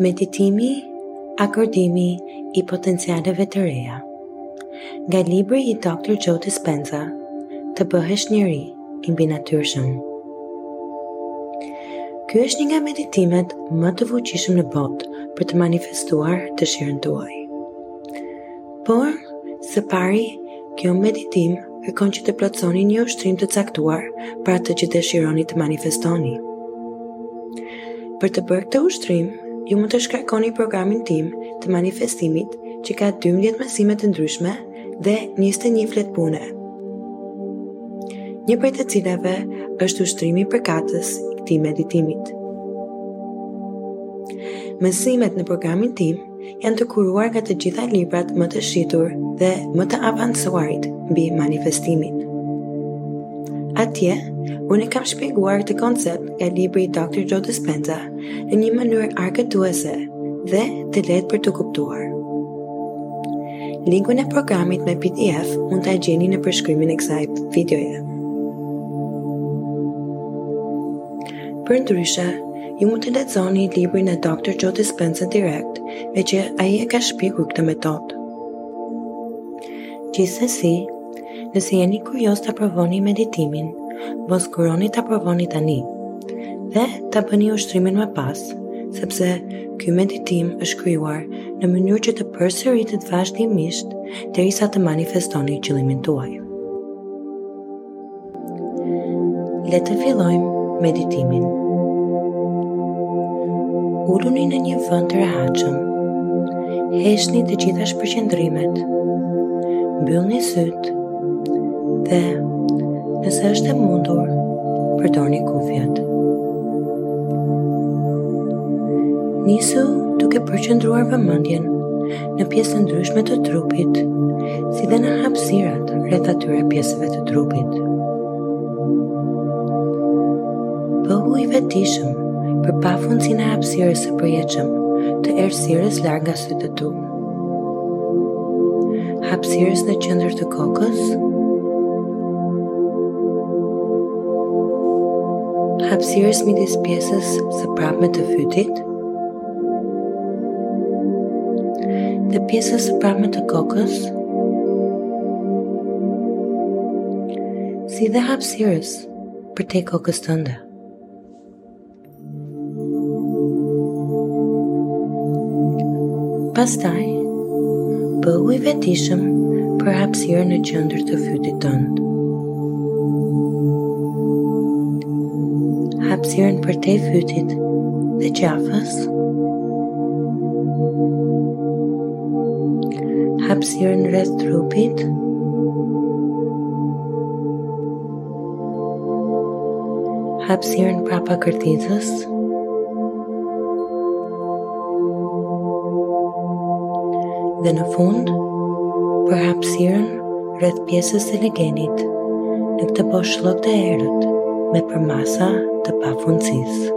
Meditimi, akordimi i potencialeve të reja. Nga libri i Dr. Joe Dispenza, Të bëhesh njeri i mbinatyrshëm. Ky është një nga meditimet më të fuqishëm në botë për të manifestuar dëshirën tuaj. Por, së pari, kjo meditim kërkon që të plotësoni një ushtrim të caktuar për atë që dëshironi të manifestoni. Për të bërë këtë ushtrim, ju mund të shkarkoni programin tim të manifestimit që ka 12 mësime të ndryshme dhe 21 fletë pune. Një prej të cilave është ushtrimi përkatës i këtij meditimi. Mësimet në programin tim janë të kuruar nga të gjitha librat më të shitur dhe më të avancuarit mbi manifestimin. Atje, unë kam shpjeguar këtë koncept nga libri i Dr. Joe Dispenza në një mënyrë argëtuese dhe të lehtë për t'u kuptuar. Linkun e programit me PDF mund ta gjeni në përshkrimin e kësaj videoje. Përndryshe, ju mund të lexoni librin e Dr. Joe Dispenza direkt, meqë ai e ka shpikur këtë metodë. Gjithsesi, nëse jeni kurioz ta provoni meditimin, mos ngurroni ta provoni tani, dhe ta bëni ushtrimin më pas, sepse ky meditim është krijuar në mënyrë që të përsëritet vazhdimisht derisa të manifestoni qëllimin tuaj. Le të fillojmë meditimin. Uluni në një vend të rehatshëm. Heqni të gjitha shpërqendrimet. Mbyllni sytë dhe nëse është e mundur, përdorni kufjet. Nisu duke përqendruar vëmendjen në pjesë të ndryshme të trupit, si dhe në hapësirat rreth atyre pjesëve të trupit. Bëhu i vetëdijshëm për pafundësinë e hapësirës së përjetshme të errësirës larg nga sytë e tu. Hapësirës në qendër të kokës, hapësirës midis pjesës së prapme të fytit, dhe pjesës së prapme të kokës, si dhe hapësirës përtej kokës tënde. Pastaj, bëhu i vetëdijshëm për hapësirën në qendër të fytit tënd. Hapësirën përtej fytit dhe qafës. Hapësirën rreth trupit. Hapësirën prapa kërthizës. Dhe në fund, për hapësirën rreth pjesës së legenit në këtë boshllëk të errët me përmasa të pafundësisë.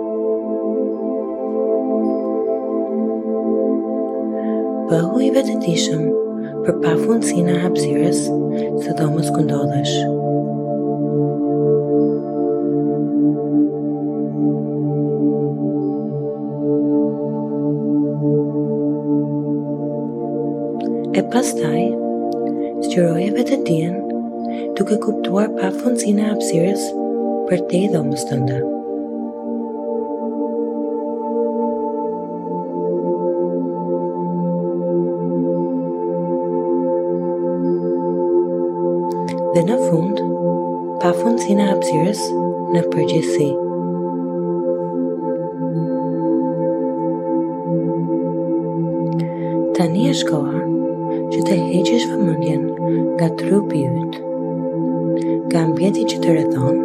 Bëhu i vetëdijshëm për pafundësinë e hapësirës së dhomës ku ndodhesh. E pastaj, zgjeroje vetëdijen, duke kuptuar pafundësinë e hapësirës përtej dhomës tënde. Dhe në fund, pafundësinë e hapësirës në përgjithësi. Tani është koha që të heqesh vëmendjen nga trupi yt, nga ambienti që të rrethon,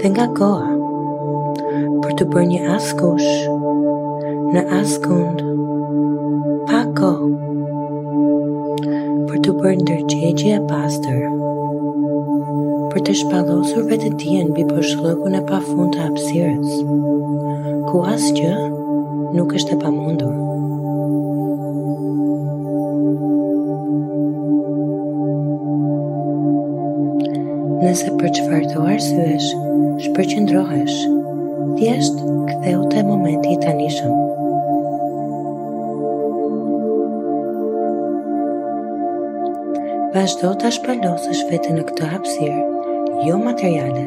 dhe nga koha, për t'u bërë një askush, në askund, pa kohë, për t'u bërë ndërgjegje e pastër, për të shpalosur vetëdijen mbi boshllëkun e pafund të hapësirës, ku asgjë nuk është e pamundur. Nëse për çfarëdo arsyesh, shpërqendrohesh, thjesht kthehu te momenti i tanishëm. Vazhdo ta shpalosësh veten në këtë hapësirë jomateriale,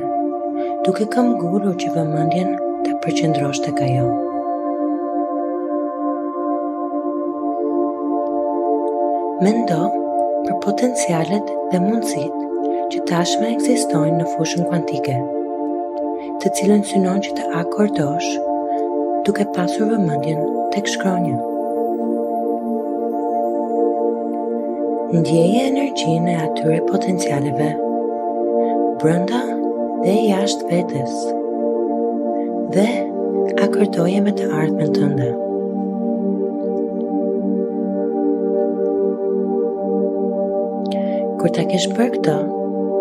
duke këmbëngulur që vëmendjen ta përqendrosh tek ajo. Mendo për potencialet dhe mundësitë që tashmë ekzistojnë në fushën kuantike. të cilën synon që të akordosh duke pasur vëmendjen tek shkronja. Ndjeje energjinë e atyre potencialeve, brenda dhe jashtë vetes, dhe akordoje me të ardhmen tënde. Kur ta kesh bërë këtë,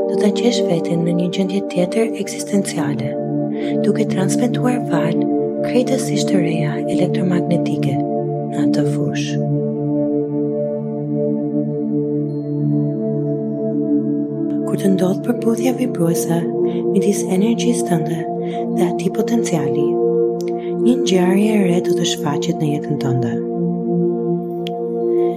do ta gjesh veten në një gjendje tjetër ekzis. tenciale, duke transmetuar valë krejtësisht të reja elektromagnetike në atë fushë. Kur të ndodhë përputhja vibruese midis energjisë tënde dhe atij potenciali, një ngjarje e re do të shfaqet në jetën tënde.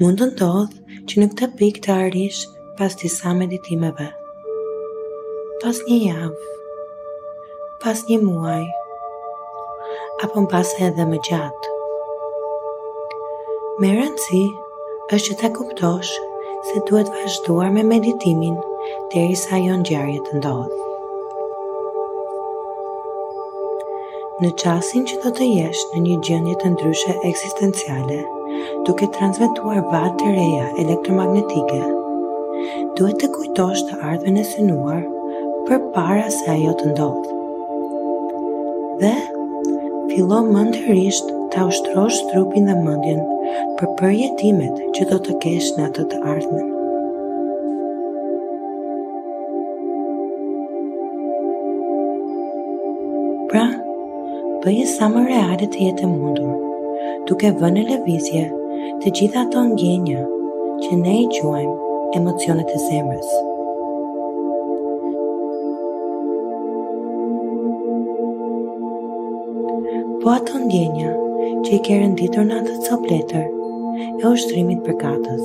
Mund të ndodhë që në këtë pikë të arrish pas disa meditimeve, pas një javë, pas një muaj, apo mbase edhe më gjatë. Me rëndësi, është që ta kuptosh se duhet vazhduar me meditimin derisa ajo ngjarje të ndodhë. Në çastin që do të jesh në një gjendje të ndryshe ekzistenciale, duke transmetuar valë të reja elektromagnetike, duhet të kujtosh të ardhmen e synuar përpara se ajo të ndodhë. Dhe fillo mendërisht ta ushtrosh trupin dhe mendjen për përjetimet që do të kesh në atë të ardhme. Pra, bëje sa më reale të jetë e mundur, duke vënë në lëvizje të gjitha ato ndjenja që ne i quajmë emocionet e zemrës. Po ato ndjenja që i ke renditur në atë copë letër e ushtrimit përkatës.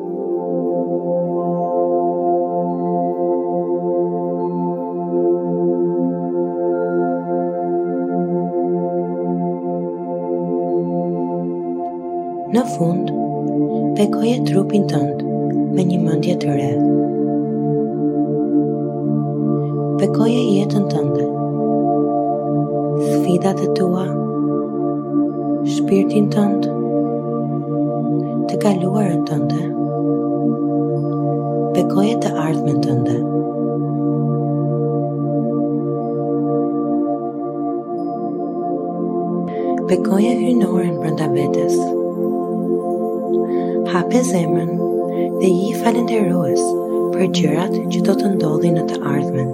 Në fund, bekoje trupin tënd me një mendje të re. Bekoje jetën tënde, sfidat e tua, shpirtin tënd, të kaluarën tënde, bekoje të ardhmen tënde. Bekoje hyjnoren brënda vetes. Hape zemrën dhe ji falënderues për gjërat që do të ndodhin në të ardhmen.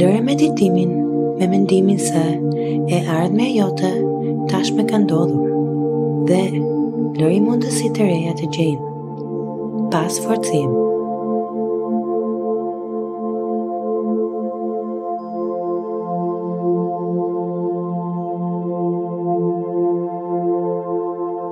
Lëre meditimin me mendimin se e ardhmja jote tashmë ka ndodhur dhe lëri mundësitë e reja të të gjejnë pa sforcim.